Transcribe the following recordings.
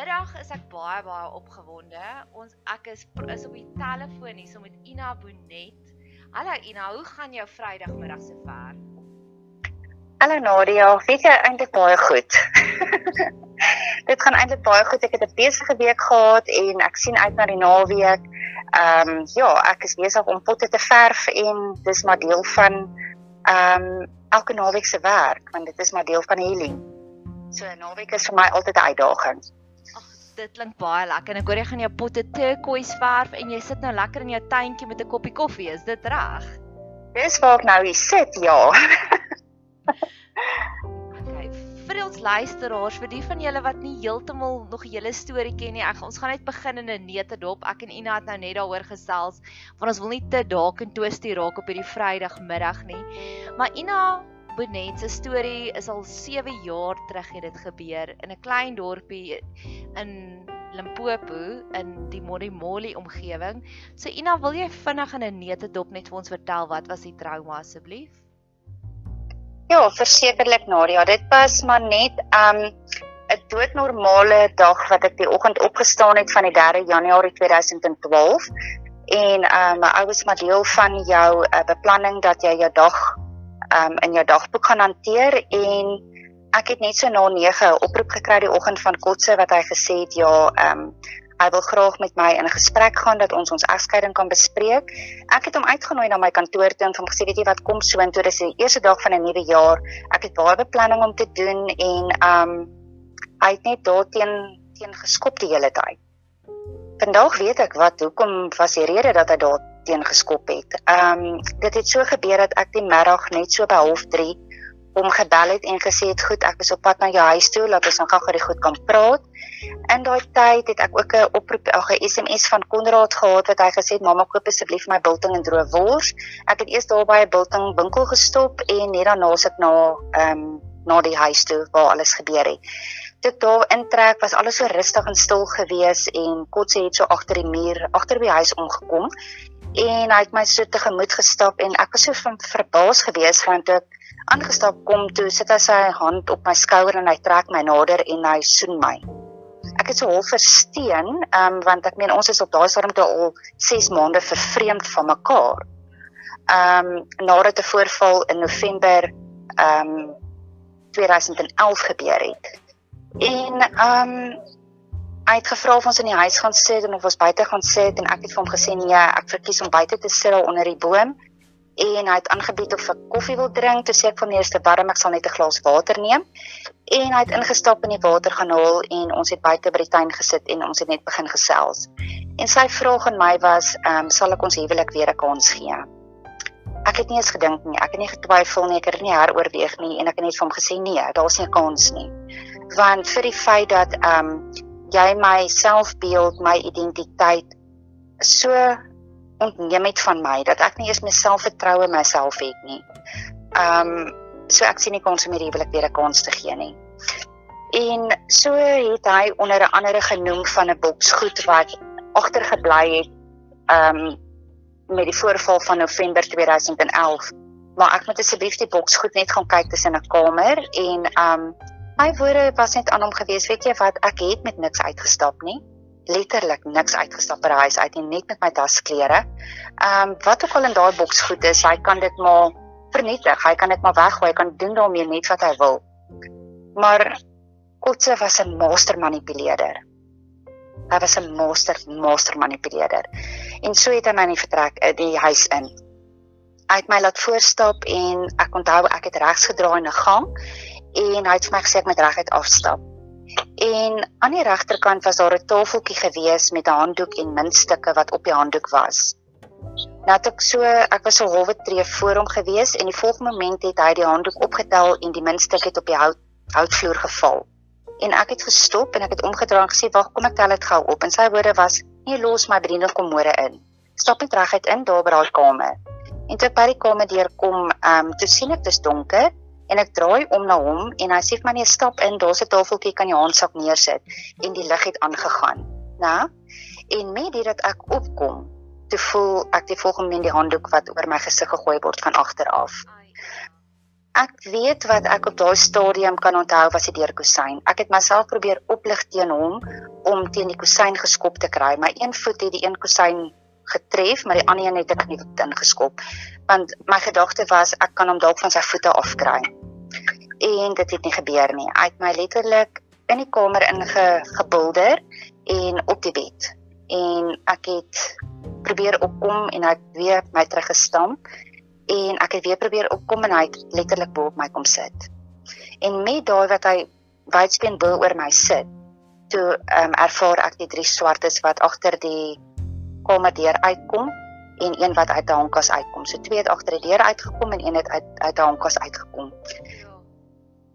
Vanmiddag is ek baie baie opgewonde. Ons ek is is op die telefoon hier so met Ina Bonet. Hallo Ina, hoe gaan jou Vrydagmiddag so ver? Hallo Nadia, weet jy eintlik baie goed. Dit gaan eintlik baie goed. Ek het 'n besige week gehad en ek sien uit na die naweek. Ehm um, ja, ek is besig om potte te verf en dis maar deel van ehm um, elke naweek se werk want dit is maar deel van healing. So 'n naweek is vir my altyd 'n uitdaging. Dit klink baie lekker. En ek hoor jy gaan jou potte turquoise verf en jy sit nou lekker in jou tuintjie met 'n koppie koffie. Is dit reg? Dis waar ek nou hier sit, ja. okay, vir ons luisteraars, vir die van julle wat nie heeltemal nog hele storie ken nie, ek ons gaan net begin in 'n neutedop. Ek en Ina het nou net daaroor gesels, want ons wil nie te dalk en twisty raak op hierdie Vrydagmiddag nie. Maar Ina, Bonet se storie is al 7 jaar terug het dit gebeur in 'n klein dorpie in Limpopo in die Modimolle omgewing. So Ina, wil jy vinnig in 'n neutedop net vir ons vertel wat was die trauma asseblief? Ja, versekerlik Nadia. Dit was maar net 'n um, doodnormale dag wat ek die oggend opgestaan het van die 3 Januarie 2012 en um, my ouers maar deel van jou uh, beplanning dat jy jou dag um in jou dagboek gaan hanteer en ek het net so na 9 'n oproep gekry die oggend van Kotse wat hy gesê het ja, um hy wil graag met my in 'n gesprek gaan dat ons ons egskeiding kan bespreek. Ek het hom uitgenooi na my kantoor toe en hom gesê weet jy wat kom so intoe dis die eerste dag van 'n nuwe jaar. Ek het baie beplanning om te doen en um hy het net daarteen teen geskop die hele tyd. Vandag weet ek wat hoekom was die rede dat hy daar teen geskop het. Ehm um, dit het so gebeur dat ek die middag net so by 03:30 om gebel het en gesê het goed, ek is op pad na jou huis toe, laat ons dan gou-gou die goed kan praat. In daai tyd het ek ook 'n oproep, 'n SMS van Konrad gehad wat hy gesê het mamma koop asseblief my biltong en droë wors. Ek het eers daar by 'n biltong winkel gestop en net daarna sit na ehm um, na die huis toe waar alles gebeur het. Toe daar intrek was alles so rustig en stil gewees en Kotse het so agter die muur agter by die huis omgekom en hy het my so tegemoet gestap en ek was so van verbaas gewees want ek aangestap kom toe sit hy sy hand op my skouer en hy trek my nader en hy soen my. Ek het so half versteen, um, want ek meen ons is op daai stadium toe al 6 maande vervreemd van mekaar. Ehm um, nadat 'n voorval in November ehm um, 2011 gebeur het. En ehm um, hy het gevra of ons in die huis gaan sit en of ons buite gaan sit en ek het vir hom gesê nee, ek verkies om buite te sit onder die boom. En hy het aangebied of ek koffie wil drink, toe sê ek van eerste warm, ek sal net 'n glas water neem. En hy het ingestap in die water gaan haal en ons het buite by die tuin gesit en ons het net begin gesels. En sy vraag aan my was, ehm, um, sal ek ons huwelik weer 'n kans gee? Ek het nie eens gedink nie, ek het nie getwyfel nie, ek het nie heroorweeg nie en ek het net vir hom gesê nee, daar's nie 'n kans nie. Want vir die feit dat ehm um, jy my selfbeeld, my identiteit so ontneem het van my dat ek nie eens my selfvertroue in myself het nie. Um so ek sien nie kans om hierdie huwelik weer 'n kans te gee nie. En so het hy onder 'n andere genoem van 'n boks goed wat agtergebly het um met die voorval van November 2011. Maar ek moet asseblief die boks goed net gaan kyk tussen 'n kamer en um My woorde was net aan hom gewees, weet jy wat, ek het met niks uitgestap nie. Letterlik niks uitgestap by die huis uit nie, net met my dasklere. Ehm um, wat ook al in daai boks goed is, hy kan dit maar vernietig. Hy kan dit maar weggooi, hy kan doen daarmee net wat hy wil. Maar Kotse was 'n master manipuleerder. Hy was 'n master master manipuleerder. En so het hy my in die vertrek in die huis in. Hy het my laat voorstap en ek onthou ek het regs gedraai in 'n gang en hy het vir my gesê ek moet reguit afstap. En aan die regterkant was daar 'n tafeltjie gewees met 'n handdoek en muntstukke wat op die handdoek was. Nou het ek so, ek was so halwe tree voor hom gewees en die volgende oomblik het hy die handdoek opgetel en die muntstuk het op die hout houtvloer geval. En ek het gestop en ek het omgedraai en gesê, "Wag, kom ek tel dit gou op." En sy woorde was, "Nee, los my bediende kommode in. Stap net reguit in daar by daai kamer." En toe ek by die kamer deurkom, ehm, um, toe sien ek dis donker en ek draai om na hom en hy sê vir my nee stap in daar's 'n tafeltjie kan jy handsak neersit en die lig het aangegaan nê en met dit dat ek opkom te voel ek die volgende in die handdoek wat oor my gesig gegooi word van agter af ek weet wat ek op daai stadium kan onthou was die deurkusyn ek het myself probeer oplig teen hom om teen die kusyn geskop te kry. My een voet het die een kusyn getref, maar die ander een het ek nie ingeskop. Want my gedagte was ek kan hom dalk van sy voete afkry. En dit het nie gebeur nie. Hy het my letterlik in die kamer ingebulder en op die bed. En ek het probeer opkom en hy het weer my teruggestamp en ek het weer probeer opkom en hy het letterlik bo op my kom sit. En met daai wat hy wydsbeen bo oor my sit, toe um, ervaar ek die drie swartes wat agter die kamerdeur uitkom en een wat uit die hankas uitkom. So twee het agter die deur uitgekom en een het uit uit die hankas uitgekom.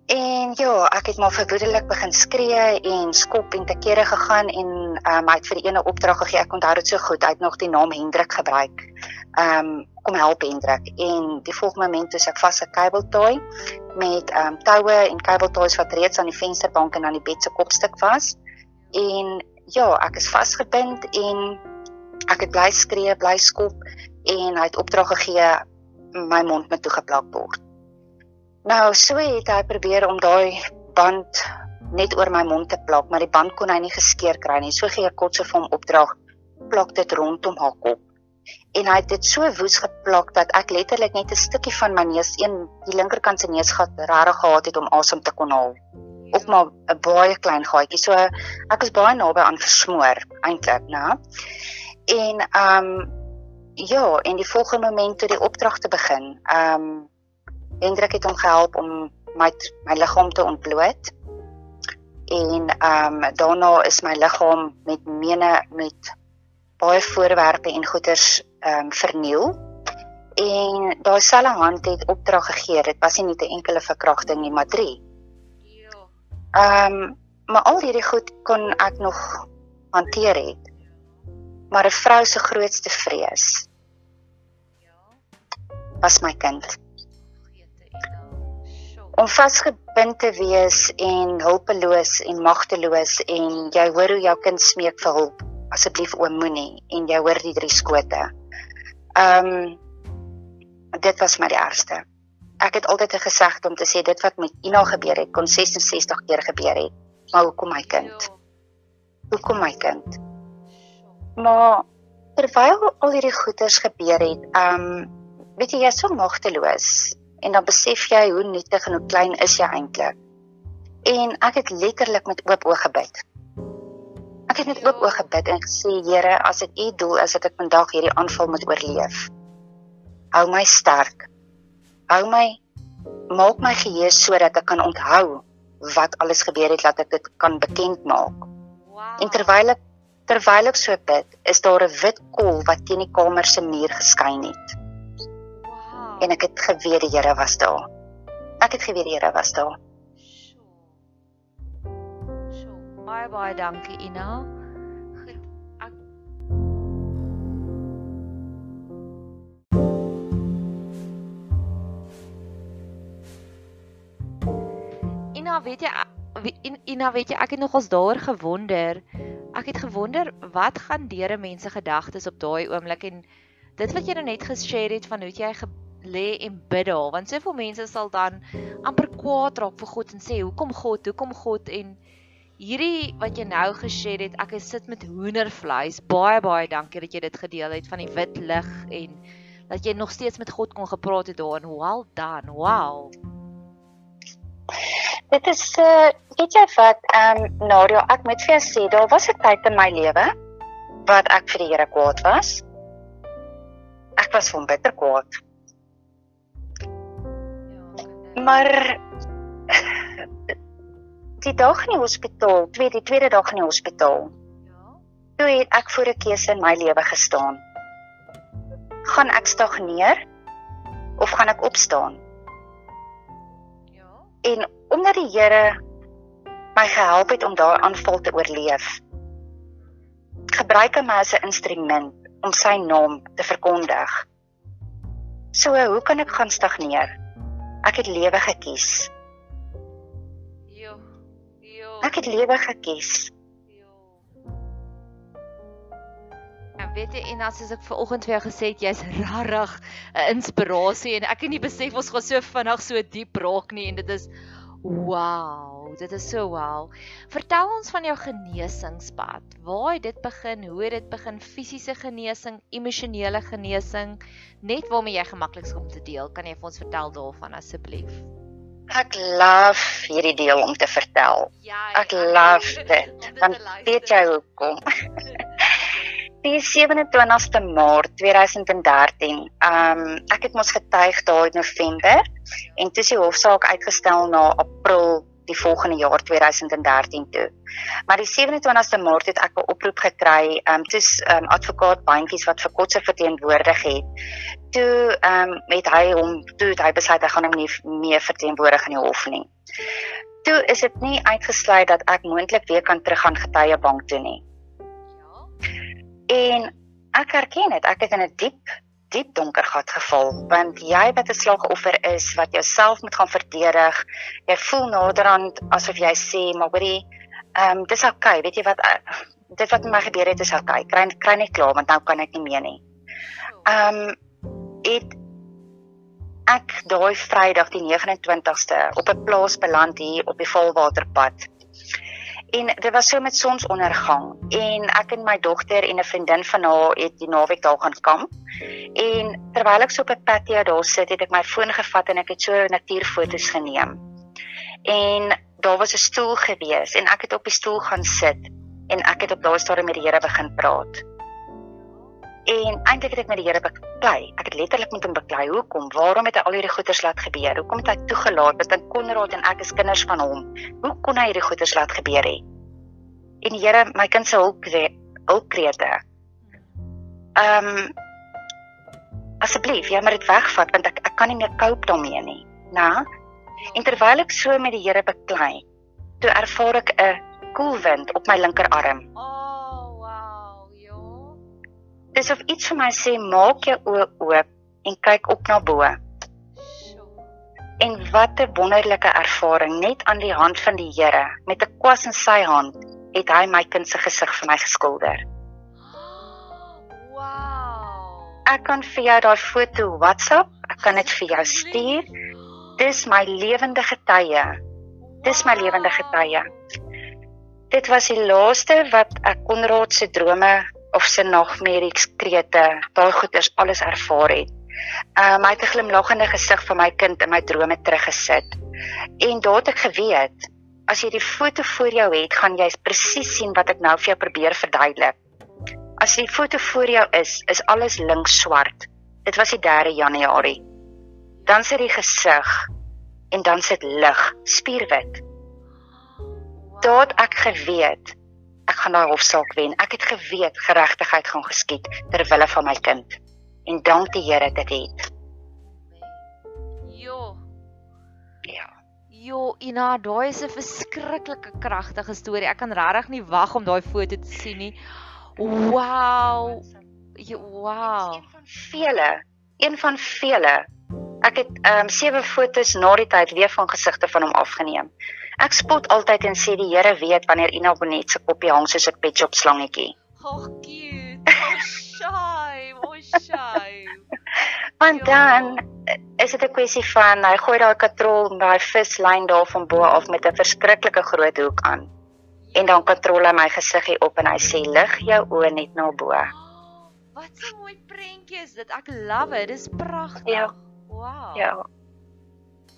En ja, ek het maar verwoedelik begin skree en skop en te kere gegaan en um, hy het vir die ene opdrag gegee. Ek onthou dit so goed. Hy het nog die naam Hendrik gebruik. Ehm um, kom help Hendrik. En die volgende oomblik toe ek vas 'n kabeltooi met ehm um, toue en kabeltoys wat reeds aan die vensterbank en aan die bed se kopstuk was. En ja, ek is vasgebind en ek het bly skree, bly skop en hy het opdrag gegee my mond moet toegeplak word. Nou, so het hy probeer om daai band net oor my mond te plak, maar die band kon hy nie geskeur kry nie. So gee ek kotse vir hom opdrag, plak dit rondom haar kop. En hy het dit so woes geplak dat ek letterlik net 'n stukkie van my neus, een die linkerkant se neusgat regtig gehad het om asem te kon haal. Op maar 'n baie klein gaatjie. So ek was baie naby aan versmoor eintlik, né? En ehm um, ja, en die volgende oomblik toe die opdrag te begin, ehm um, Hendrik het hom gehelp om my my liggaam te ontbloot. En ehm um, daarna is my liggaam met mene met baie voorwerpe en goeders ehm um, verniel. En daai selfe hand het opdrag gegee. Dit was nie net 'n enkele verkrachting nie, maar drie. Ja. Ehm um, maar al hierdie goed kon ek nog hanteer het. Maar 'n vrou se grootste vrees ja. was my kind om vasgebind te wees en hulpeloos en magteloos en jy hoor hoe jou kind smeek vir hulp asseblief oom moenie en jy hoor die drie skote. Ehm um, dit was my die ergste. Ek het altyd gesê om te sê dit wat met Ina gebeur het kon 66 keer gebeur het. Maar hoekom my kind? Hoekom my kind? Maar terwyl al hierdie goeters gebeur het, ehm um, weet jy jy's so magteloos en dan besef jy hoe nietig en hoe klein is jy eintlik. En ek het letterlik met oop oë gebid. Ek het met oop oë gebid en gesê Here, as dit U doel is dat ek vandag hierdie aanval moet oorleef, hou my sterk. Hou my maak my geheue sodat ek kan onthou wat alles gebeur het dat ek dit kan bekend maak. Wow. En terwyl ek terwyl ek so bid, is daar 'n wit kol wat teen die kamer se muur geskyn het en ek het geweet die Here was daar. Ek het geweet die Here was daar. So, baie baie dankie Ina. Goed. Ek Ina, weet jy Ina, weet jy ek het nogals daaroor gewonder. Ek het gewonder wat gaan deure mense gedagtes op daai oomblik en dit wat jy nou net geshare het van hoe jy lê en bid daar want soveel mense sal dan amper kwaad raak vir God en sê hoekom God? Hoekom God? En hierdie wat jy nou gesê het ek sit met hoendervleis. Baie baie dankie dat jy dit gedeel het van die wit lig en dat jy nog steeds met God kon gepraat het daar. En well done. Wow. Dit is uh, weet jy wat um, Nadia ek moet vir jou sê daar was 'n tyd in my lewe wat ek vir die Here kwaad was. Ek was van bitter kwaad Maar die dag in die hospitaal, twee die tweede dag in die hospitaal. Ja. Toe het ek voor 'n keuse in my lewe gestaan. Gaan ek stagneer of gaan ek opstaan? Ja. En omdat die Here my gehelp het om daai aanval te oorleef, gebruik hy my as 'n instrument om sy naam te verkondig. So, hoe kan ek gaan stagneer? Ek het lewe gekies. Jo. Jo. Ek het lewe gekies. En weet jy en as ek ver oggend vir jou gesê het jy's rarig 'n inspirasie en ek het nie besef ons gaan so vinnig so diep raak nie en dit is Wow, dit is so wow. Vertel ons van jou genesingspad. Waar het dit begin? Hoe het dit begin? Fisiese genesing, emosionele genesing, net waarmee jy gemaklik is om te deel. Kan jy vir ons vertel daarvan asseblief? Ek love hierdie deel om te vertel. Ja. Ek love dit. Want weet jy hoekom? Die 27ste Maart 2013. Um ek het mos getuig daai November en toe is die hofsaak uitgestel na April die volgende jaar 2013 toe. Maar die 27ste Maart het ek 'n oproep gekry, um dis um advokaat Bandjies wat vir Kotse verteenwoordig het. Toe um met hy hom toe het hy besluit hy gaan hom nie meer verteenwoordig in die hof nie. Toe is dit nie uitgesluit dat ek moontlik weer kan teruggaan getuiebank toe nie. En ek erken dit, ek het in 'n diep diep donker gat geval want jy wat 'n slagoffer is wat jouself moet gaan verdedig, jy voel naderhand asof jy sê maar hoorie, ehm um, dis oukei, okay, weet jy wat uh, dit wat met my gebeur het is oukei, okay. kry kry net klaar want nou kan ek nie meer nie. Ehm um, het ek daai Vrydag die 29ste op 'n plaas beland hier op die Volwaterpad En dit was so met sonsondergang en ek en my dogter en 'n vriendin van haar het die naweek daar gaan kamp. En terwyl ek so op 'n patio daar sit, het ek my foon gevat en ek het so natuurfoto's geneem. En daar was 'n stoel gewees en ek het op die stoel gaan sit en ek het op daai stadium met die Here begin praat. En eintlik het ek met die Here beklei. Ek het letterlik met hom beklei. Hoekom? Waarom het hy al hierdie goeters laat gebeur? Hoekom het hy toegelaat dat Konrad en ek as kinders van hom, hoe kon hy hierdie goeters laat gebeur het? En die Here, my kind se hulp hulpkrete. Ehm um, asseblief, jy moet dit wegvat want ek ek kan nie meer cope daarmee nie. Na? En terwyl ek so met die Here beklei, toe ervaar ek 'n koel wind op my linkerarm. Oh. Dis of iets vir my sê maak jou oë oop en kyk op na bo. En wat 'n wonderlike ervaring net aan die hand van die Here met 'n kwas in sy hand het hy my kind se gesig vir my geskilder. Wow. Ek kan vir jou daai foto WhatsApp, ek kan dit vir jou stuur. Dis my lewende getuie. Dis my lewende getuie. Dit was die laaste wat ek Konrad se drome of sy nagmerries krete, daai goeters alles ervaar het. Um hy het 'n glimlaggende gesig vir my kind in my drome teruggesit. En daar het ek geweet, as jy die foto voor jou het, gaan jy presies sien wat ek nou vir jou probeer verduidelik. As die foto voor jou is, is alles links swart. Dit was die 3 Januarie. Dan sit die gesig en dan sit lig, spierwit. Daar het ek geweet ek gaan daai hofsaak wen. Ek het geweet geregtigheid gaan geskied ter wille van my kind en dank die Here dit het. Jo. Ja. Jo, Ina, daai is 'n verskriklike kragtige storie. Ek kan regtig nie wag om daai foto te sien nie. Wow. Jo, wow. Een van vele, een van vele. Ek het ehm um, sewe fotos na die tyd weer van gesigte van hom afgeneem. Ek spot altyd en sê die Here weet wanneer Ina Bonet se kopie hang soos 'n pet shop slangetjie. Ag, cute. Oh, shy. Oh, shy. Want dan is dit 'n kwessie van hy gooi daai katrol met daai vislyn daar van bo af met 'n verskriklike groot hoek aan. En dan katrol hy my gesig hier op en hy sê lig jou oë net na bo. Wat 'n mooi prentjie is dit. Ek love dit. Dis pragtig. Ja. Wow. Ja.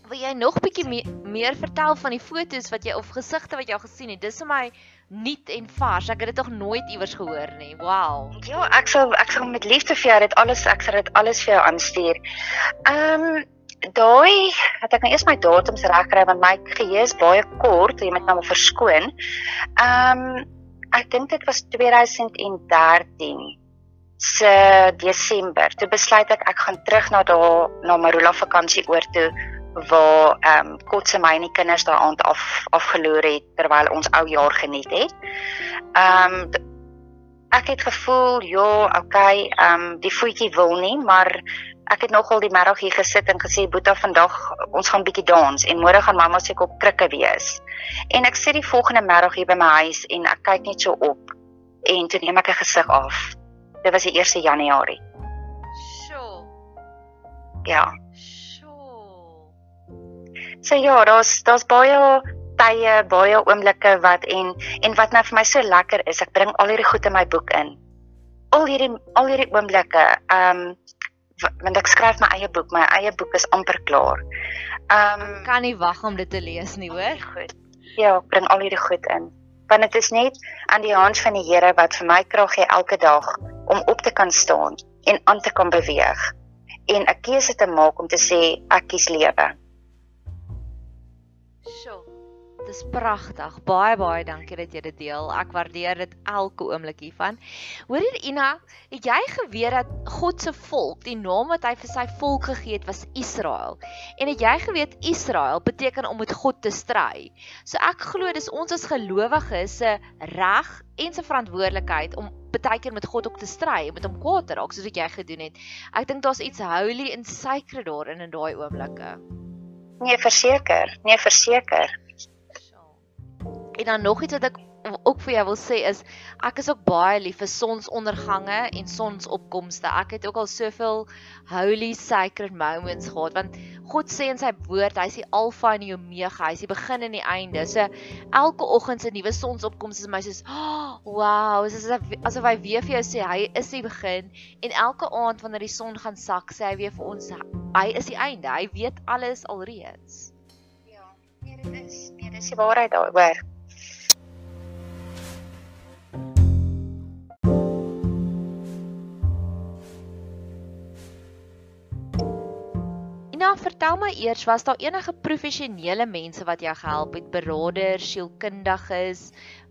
Wil jy nog bietjie me meer vertel van die fotos wat jy of gesigte wat jy al gesien het? Dis vir my nuut en vars. Ek het dit nog nooit iewers gehoor nie. Wow. Ja, ek sal ek sal met liefde vir jou dit alles ek sal dit alles vir jou aanstuur. Ehm um, daai het ek nou eers my datums regkry want my geheue is baie kort, jy moet nou verskoon. Ehm um, ek dink dit was 2013 se Desember. Toe besluit ek ek gaan terug na daar na Marula vakansie oor toe waar ehm um, kotse my en die kinders daai aand af afgeloor het terwyl ons ou jaar geniet het. Ehm um, ek het gevoel ja, okay, ehm um, die voetjie wil nie, maar ek het nogal die middag hier gesit en gesê Boeta vandag ons gaan bietjie dans en môre gaan mamma seker op krikke wees. En ek sit die volgende middag hier by my huis en ek kyk net so op en toe neem ek 'n gesig af. Dit was die 1 Januarie. Sjoe. Ja. Sjoe. So ja, daar's daar's baie tye, baie oomblikke wat en en wat nou vir my so lekker is, ek bring al hierdie goed in my boek in. Al hierdie al hierdie oomblikke, ehm um, want ek skryf my eie boek, my eie boek is amper klaar. Ehm um, kan nie wag om dit te lees nie, hoor. Goed. Ja, ek bring al hierdie goed in. Want dit is net aan die hand van die Here wat vir my krag gee elke dag om op te kan staan en aan te kan beweeg en 'n keuse te maak om te sê ek kies lewe. Sjoe. Dis pragtig. Baie baie dankie dat jy dit deel. Ek waardeer dit elke oomblik hiervan. Hoor hier Ina, het jy geweet dat God se volk, die naam wat hy vir sy volk gegee het, was Israel? En het jy geweet Israel beteken om met God te stry? So ek glo dis ons as gelowiges se reg en se verantwoordelikheid om baie keer met God ook te stry, met hom kwaad te raak soos wat jy gedoen het. Ek dink daar's iets holy en sacred daarin in daai oomblikke. Nee, verseker. Nee, verseker. En dan nog iets wat ek ook vir jou wil sê is ek is ook baie lief vir sonsondergange en sonsopkomste. Ek het ook al soveel holy sacred moments gehad want God sê in sy woord hy's die alfa en die omega, hy's die begin en die einde. So elke oggend se nuwe sonsopkomste is my soos oh, wow, dis asof asof hy weer vir jou sê hy is die begin en elke aand wanneer die son gaan sak, sê hy weer vir ons hy is die einde. Hy weet alles alreeds. Ja, nee, dit is nee, dis die waarheid daaroor. Ina, vertel my eers, was daar enige professionele mense wat jou gehelp het, beraders, sielkundiges,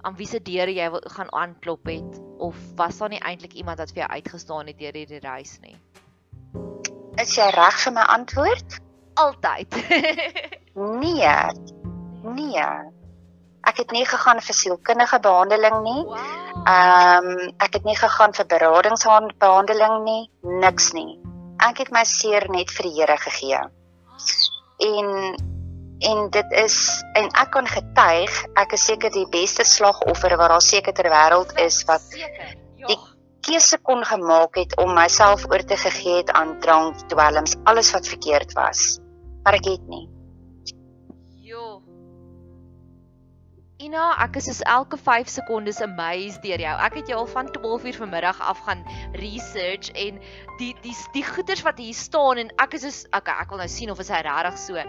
aan wie se deure jy gaan aanklop het of was daar nie eintlik iemand wat vir jou uitgestaan het deur hierdie reis nie? Is jy reg vir my antwoord? Altyd. nee. Nee. Ek het nie gegaan vir sielkundige behandeling nie. Ehm um, ek het nie gegaan vir beradingsbehandeling nie, niks nie ek het my seer net vir die Here gegee. En en dit is en ek kan getuig, ek is seker die beste slagoffer wat daar seker ter wêreld is wat ja. die keuse kon gemaak het om myself oor te gegee het aan drank, dwelms, alles wat verkeerd was. Maar ek het nie. Ina, ek is soos elke 5 sekondes amazed deur jou. Ek het jou al van 12:00 vanmiddag af gaan research en die die die goeders wat hier staan en ek is soos okay, ek wil nou sien of is hy regtig so.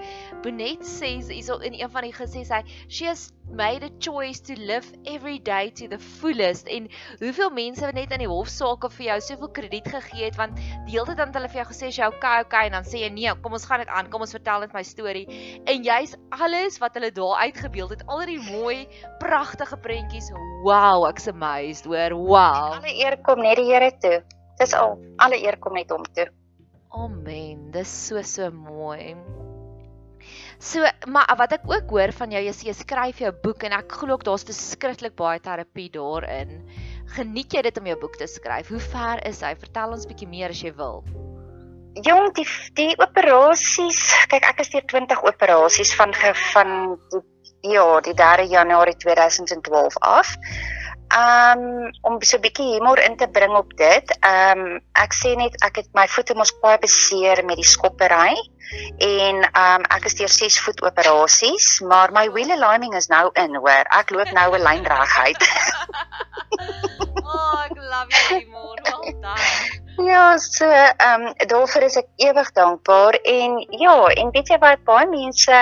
Bonet sê hierso in een van die gesê sy she has made a choice to live every day to the fullest. En hoeveel mense het net in die hofsaake vir jou soveel krediet gegee het want die hele tyd het hulle vir jou gesê jy okay okay en dan sê jy nee kom ons gaan dit aan kom ons vertel net my storie. En jy's alles wat hulle daar uitgebeeld het al die mooi pragtige prentjies wow ek's amazed hoor wow. Alle eer kom net die Here toe. Dis al. Alle eer kom net hom toe. Amen. Dis so so mooi So, maar wat ek ook hoor van jou jy skryf jou boek en ek glo ook daar's beskiklik baie terapie daarin. Geniet jy dit om jou boek te skryf? Hoe ver is hy? Vertel ons bietjie meer as jy wil. Jong, die die operasies, kyk ek is deur 20 operasies van van die ja, die 3 Januarie 2012 af. Um om so 'n bietjie humor in te bring op dit. Um ek sê net ek het my voete mos baie beseer met die skoppery en um ek is deur 6 voet operasies, maar my wheel alignment is nou in, hoor. Ek loop nou 'n lyn reguit. oh, ek love you more. Well done. Ja, so ehm um, daarvoor is ek ewig dankbaar en ja, en weet jy wat baie mense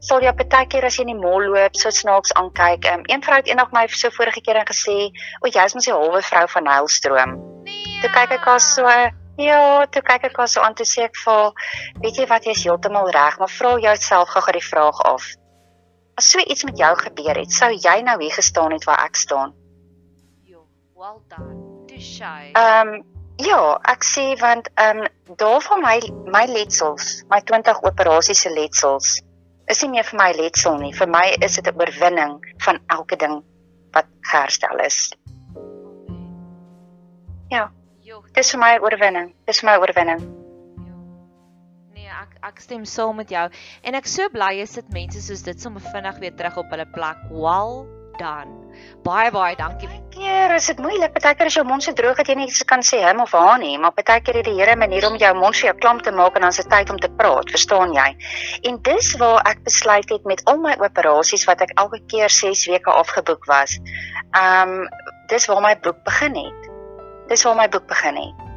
sal jou baie keer as jy in die mall loop, so snaaks aankyk. Um, een vrou het eendag my so vorige keer gesê, "O, jy's mos die halwe vrou van Nylstroom." Nee. Toe kyk ek haar so Ja, toe kyk ek haar so aan toe sê ek vir, weet jy wat, jy's heeltemal reg, maar vra jouself gou-gou die vraag af. As so iets met jou gebeur het, sou jy nou hier gestaan het waar ek staan? Jo, well done. Too shy. Ehm um, Ja, ek sê want ehm um, daar van my my letsels, my 20 operasies se letsels is nie meer vir my letsel nie. Vir my is dit 'n oorwinning van elke ding wat herstel is. Ja. Dit is vir my 'n oorwinning. Dit is vir my 'n oorwinning. Nee, ek ek stem saam met jou en ek so bly is dit mense soos dit sommer vinnig weer terug op hulle plek. Well done. Baie baie dankie. Partykeer is dit moeilik. Partykeer is jou mond so droog dat jy nie kan sê hom of haar nie, maar partykeer het die Here 'n manier om jou mond vir jou klam te maak en dan se tyd om te praat, verstaan jy? En dis waar ek besluit het met al my operasies wat ek elke keer 6 weke afgeboek was. Um dis waar my boek begin het. Dis waar my boek begin het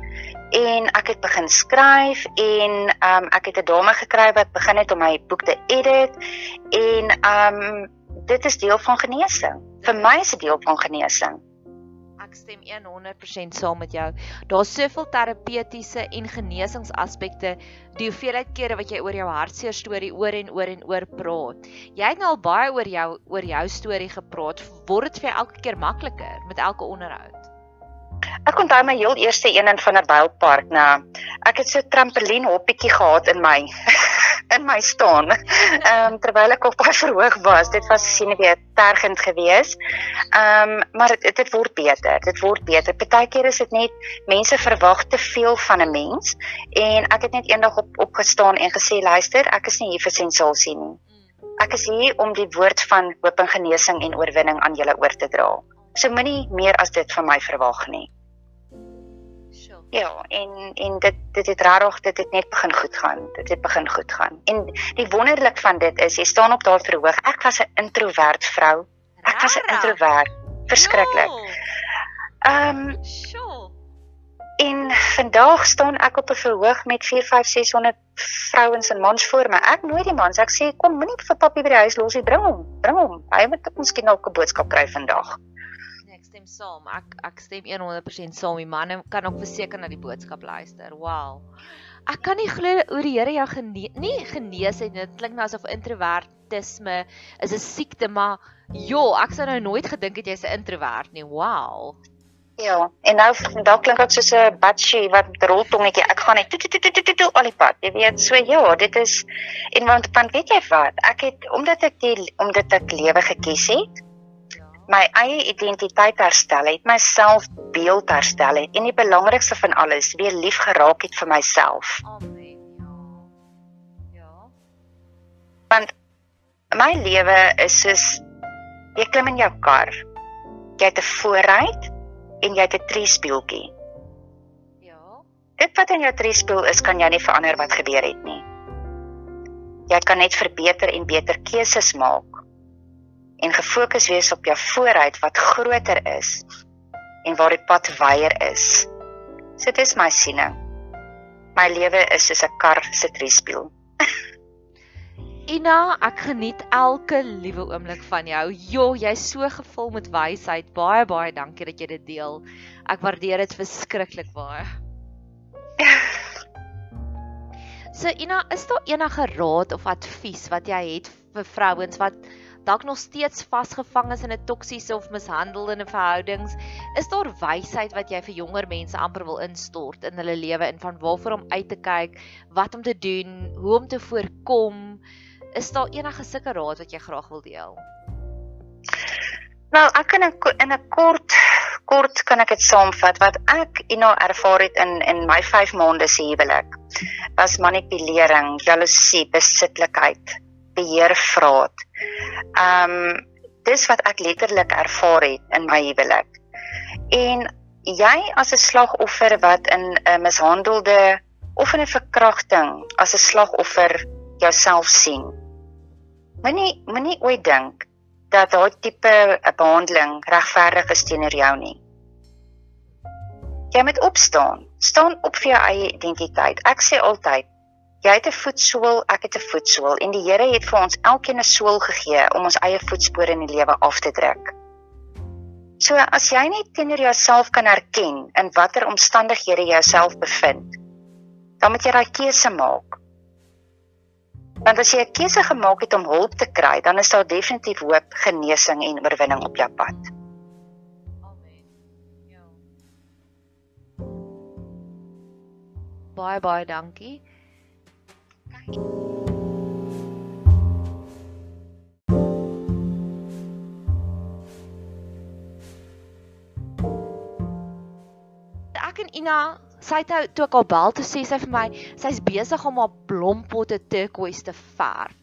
en ek het begin skryf en um ek het 'n dame gekry wat begin het om my boek te edit en um dit is deel van genesing. Vir my is dit deel van genesing. Ek stem 100% saam met jou. Daar's soveel terapeutiese en genesingsaspekte, die hoeveelheid kere wat jy oor jou hartseer storie oor en oor en oor praat. Jy het nou al baie oor jou oor jou storie gepraat. Word dit vir jou elke keer makliker met elke onderhoud? Ek onthou my heel eerste een in van 'n Bylpark na. Ek het so trampolien hoppietjie gehad in my in my staan. Ehm um, terwyl ek op baie verhoog was, dit was sien weer tergend geweest. Ehm um, maar dit dit word beter. Dit word beter. Partykeer is dit net mense verwag te veel van 'n mens en ek het net eendag op opgestaan en gesê luister, ek is nie hier vir sensasie nie. Ek is hier om die woord van hoop en genesing en oorwinning aan julle oor te dra. So moenie meer as dit van my verwag nie. Ja, en en dit dit het rarig dit het net begin goed gaan. Dit het begin goed gaan. En die wonderlik van dit is jy staan op daai verhoog. Ek was 'n introvert vrou. Ek was 'n introvert. Verskriklik. Ehm um, sure. En vandag staan ek op 'n verhoog met 4, 5, 600 vrouens en mans voor my. Ek nooi die mans. Ek sê kom moenie vir papie by die huis los nie. Bring hom. Bring hom. Hy moet miskien dalk 'n boodskap kry vandag stem saam. Ek ek stem 100% saam. Die manne kan ook verseker na die boodskap luister. Wow. Ek kan nie glo hoe die Here jou gene nie genees het. Dit klink nou asof introvertisme is 'n siekte, maar jo, ek sou nou nooit gedink het jy's 'n introwert nie. Wow. Ja, en nou vandag klink ek soos 'n batjie wat met 'n roltongetjie. Ek gaan net toe toe toe toe toe al die pad. Jy weet, so ja, dit is en want want weet jy wat? Ek het omdat ek die omdat ek lewe gekies het, my eie identiteit herstel het, my selfbeeld herstel het en die belangrikste van alles, weer lief geraak het vir myself. Amen. Ja. Ja. Want my lewe is soos jy klim in jou kar. Jy het 'n voorruit en jy het 'n triespieeltjie. Ja. Dit wat in jou triespieël is, kan jy nie verander wat gebeur het nie. Jy kan net verbeter en beter keuses maak en gefokus wees op jou vooruit wat groter is en waar die pad wyer is. So dit is my siening. My lewe is soos 'n kar se triespieël. Ina, ek geniet elke liewe oomblik van jou. Jo, jy's so gevul met wysheid. Baie baie dankie dat jy dit deel. Ek waardeer dit verskriklik baie. So Ina, is daar enige raad of advies wat jy het vir vrouens wat dalk nog steeds vasgevang is in 'n toksiese of mishandelende verhoudings, is daar wysheid wat jy vir jonger mense amper wil instort in hulle lewe en van waarvoor om uit te kyk, wat om te doen, hoe om te voorkom? Is daar enige sulke raad wat jy graag wil deel? Wel, ek kan in 'n kort kort kan ek dit saamvat wat ek ino ervaar het in in my 5 maande se huwelik was manipulering, jaloesie, besitlikheid, beheervraat. Ehm um, dis wat ek letterlik ervaar het in my huwelik. En jy as 'n slagoffer wat in 'n mishandelde of in 'n verkrachting as 'n slagoffer jouself sien. Moenie moenie ooit dink dat daai tipe behandeling regverdig is teenoor jou nie. Jy moet opstaan. Staan op vir jou eie identiteit. Ek sê altyd, Jy het 'n voetsool, ek het 'n voetsool en die Here het vir ons elkeen 'n sool gegee om ons eie voetspore in die lewe af te druk. So as jy net teenoor jouself kan erken in watter omstandighede jy jouself bevind, dan moet jy daai keuse maak. Want as jy 'n keuse gemaak het om hulp te kry, dan is daar definitief hoop, genesing en oorwinning op jou pad. Amen. Ja. Baie baie dankie. Ek en Ina sy het nou toe ek haar bel toe sê sy vir my sy's besig om haar blompotte turquoise te verf.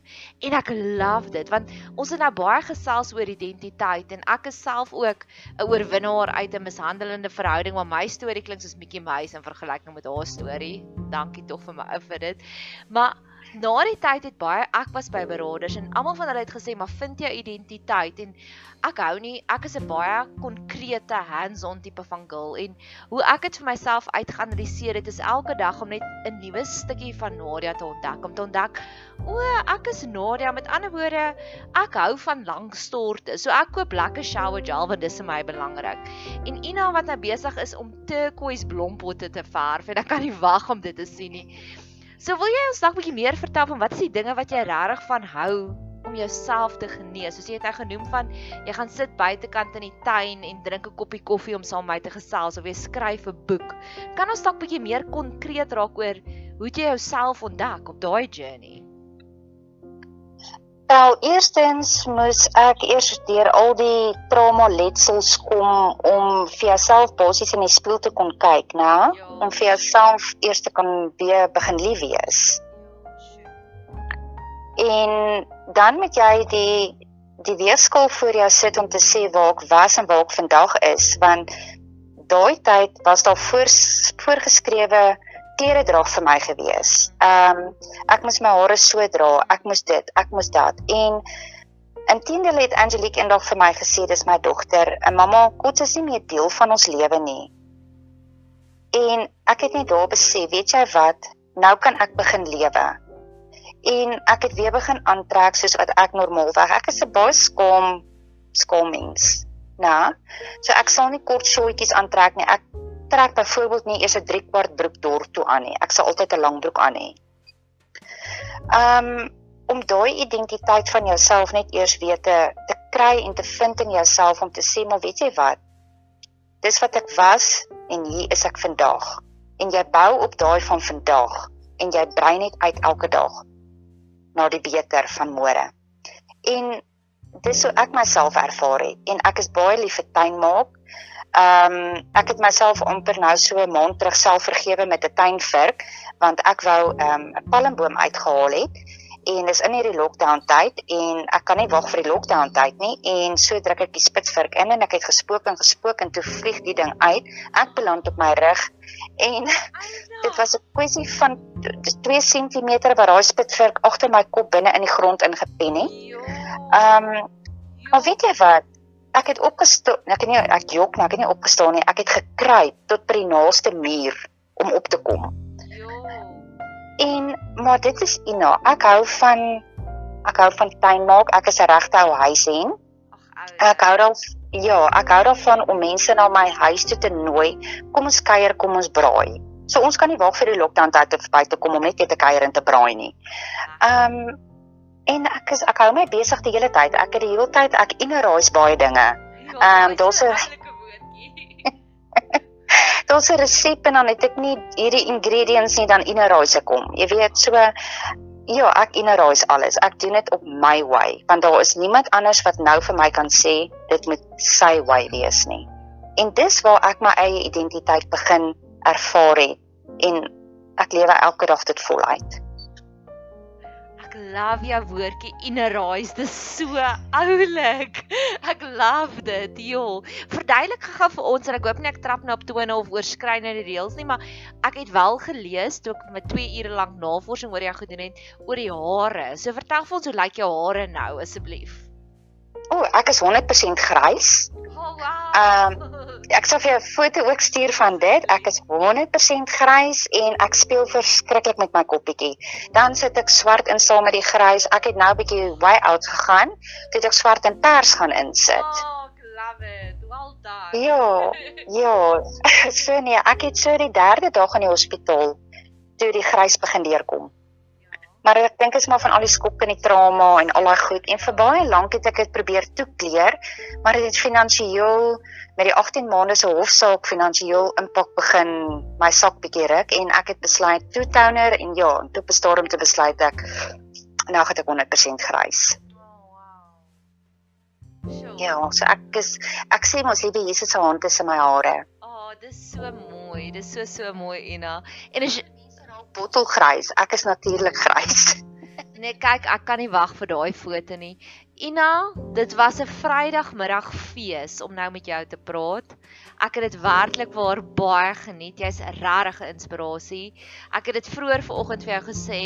En ek love dit want ons het nou baie gesels oor identiteit en ek is self ook 'n oorwinnaar uit 'n mishandelende verhouding waar my storie klink soos Mickey Mouse in vergelyking met haar storie. Dankie tog vir my vir dit. Maar na die tyd het baie ek was by beraders en almal van hulle het gesê maar vind jou identiteit. En ek hou nie ek is 'n baie konkrete hands-on tipe van girl en hoe ek dit vir myself uitgeanaliseer het is elke dag om net 'n nuwe stukkie van Nadia te ontdek om te ontdek o ek is Nadia. Met ander woorde ek hou van lang storte so ek koop lekker shower gel want dis vir my belangrik. En Ina wat nou besig is om turquoise blompotte te verf en ek kan nie wag om dit te sien nie So wil jy ons dalk 'n bietjie meer vertel van wat is die dinge wat jy regtig van hou om jouself te genees? Soos jy het nou genoem van jy gaan sit buitekant in die tuin en drink 'n koppie koffie om saam met my te gesels of jy skryf 'n boek. Kan ons dalk 'n bietjie meer konkreet raak oor hoe jy jouself ontdek op daai journey? Wel, eerstens moes ek eers deur al die trauma letsels kom om vir jouself basies in die spieël te kon kyk, né? Om vir jouself eers te kan weer begin lief wees. En dan moet jy die die weerskaal voor jou sit om te sê waar ek was en waar ek vandag is, want daai tyd was daar voor, voorgeskrewe klere dra vir my gewees. Ehm um, ek moes my hare so dra, ek moes dit, ek moes dat. En intendeel het Angelique eendag vir my gesê dis my dogter, 'n mamma, God is nie meer deel van ons lewe nie. En ek het net daar besef, weet jy wat? Nou kan ek begin lewe. En ek het weer begin aantrek soos wat ek normaalweg. Ek is 'n baie skaam skaam mens. Nou, so ek sal nie kort shortjies aantrek nie. Ek trek byvoorbeeld nie eers 'n 3 kwart broek dor toe aan nie. Ek sal altyd 'n lang broek aan hê. Um om daai identiteit van jouself net eers weet te, te kry en te vind in jouself om te sê maar weet jy wat? Dis wat ek was en hier is ek vandag. En jy bou op daai van vandag en jy brei net uit elke dag na die beter van môre. En dis hoe ek myself ervaar het en ek is baie lief vir tuin maak. Ehm um, ek het myself amper nou so 'n maand terug self vergewe met 'n tuinvirk want ek wou ehm um, 'n palmboom uitgehaal het en dis in hierdie lockdown tyd en ek kan nie wag vir die lockdown tyd nie en so druk ek die spitsvirk in en ek het gespook en gespook en toe vlieg die ding uit. Ek beland op my rug en dit was 'n kwessie van 2 cm waar daai spitsvirk agter my kop binne in die grond ingepen het. Ehm um, maar weet jy wat ek het opgestaan, ek het nie ek jok, ek het nie opgestaan nie. Ek het gekruip tot by die naaste muur om op te kom. Ja. En maar dit is Ina. Ek hou van ek hou van tuin maak. Ek is 'n regte ou huishen. Ag, ek hou dan ja, ek hou daarvan om mense na my huis toe te nooi. Kom ons kuier, kom ons braai. So ons kan nie wag vir die lockdown tyd om by te kom om net te kuier en te braai nie. Ehm um, En ek is ek hou my besig die hele tyd. Ek het die hele tyd ek ineraise baie dinge. Ja, ehm um, daar's 'n Daar's 'n resep en dan het ek nie hierdie ingredients nie dan ineraise kom. Jy weet so ja, ek ineraise alles. Ek doen dit op my way want daar is niemand anders wat nou vir my kan sê dit moet sy way wees nie. En dis waar ek my eie identiteit begin ervaar het en ek lewe elke dag dit voluit love jou woordjie innerrise. Dis so oulik. Ek love dit. Jo. Verduidelik gou vir ons en ek hoop nie ek trap nou op tone of oorskry nou die reëls nie, maar ek het wel gelees toe ek met 2 ure lank navorsing oor jou gedoen het oor die hare. So vertel vir ons hoe lyk jou hare nou asseblief? O, oh, ek is 100% grys. Oh, wow. Ehm um, ek sal vir jou 'n foto ook stuur van dit. Ek is 100% grys en ek speel verskriklik met my koppietjie. Dan sit ek swart in saam met die grys. Ek het nou 'n bietjie way out gegaan. Dit ek swart en pers gaan insit. Oh, love it. Well done. Ja. Ja. so nee, ek het so die derde dag in die hospitaal toe die grys begin deurkom. Maar ek dink is maar van al die skok en die trauma en al daai goed en vir baie lank het ek dit probeer toekleer, maar dit het finansiëel met die 18 maande se hofsaak finansiëel impak begin my sak bietjie ruk en ek het besluit toe toner en ja, toe bestaan om te besluit ek nou gaan ek 100% grys. Ja, so ek is ek sê mos liewe Jesus se hand tussen my hare. Oh, dis so mooi. Dis so so mooi Ina. En as jy bottelgrys, ek is natuurlik grys. Nee, kyk, ek kan nie wag vir daai foto nie. Ina, dit was 'n Vrydagmiddag fees om nou met jou te praat. Ek het dit werklik waar baie geniet. Jy's regtig 'n inspirasie. Ek het dit vroeër vanoggend vir jou gesê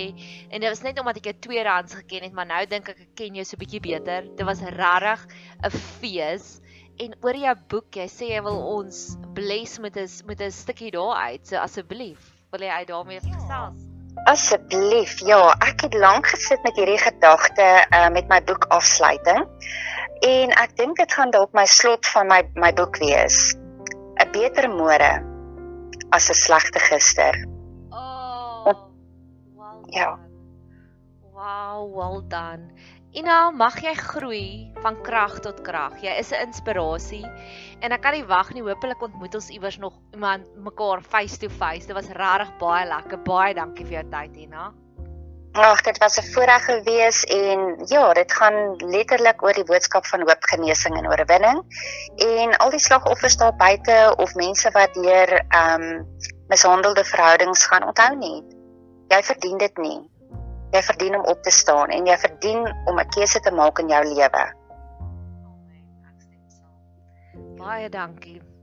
en dit was net omdat ek jou tweedehands geken het, maar nou dink ek ek ken jou so 'n bietjie beter. Dit was regtig 'n fees. En oor jou boek, jy sê jy wil ons bless met 'n met 'n stukkie daar uit. So asseblief, wil jy uit daarmee gesels? Asseblief, ja, ek het lank gesit met hierdie gedagte uh, met my boek afsluiting. En ek dink dit gaan dalk my slot van my my boek wees. 'n Beter môre as 'n slegte gister. Oh. Well Ja. Wow, well done. Ina, mag jy groei van krag tot krag. Jy is 'n inspirasie en ek kan nie wag nie. Hoopelik ontmoet ons iewers nog iemand mekaar face to face. Dit was regtig baie lekker. Baie dankie vir jou tyd, Ina. Ag, dit was 'n voorreg gewees en ja, dit gaan letterlik oor die boodskap van hoop, genesing en oorwinning. En al die slagoffers daar buite of mense wat deur ehm um, mishandelde verhoudings gaan onthou net. Jy verdien dit nie. Jy verdien om op te staan en jy verdien om 'n keuse te maak in jou lewe. Amen. Ek stem saam. Baie dankie.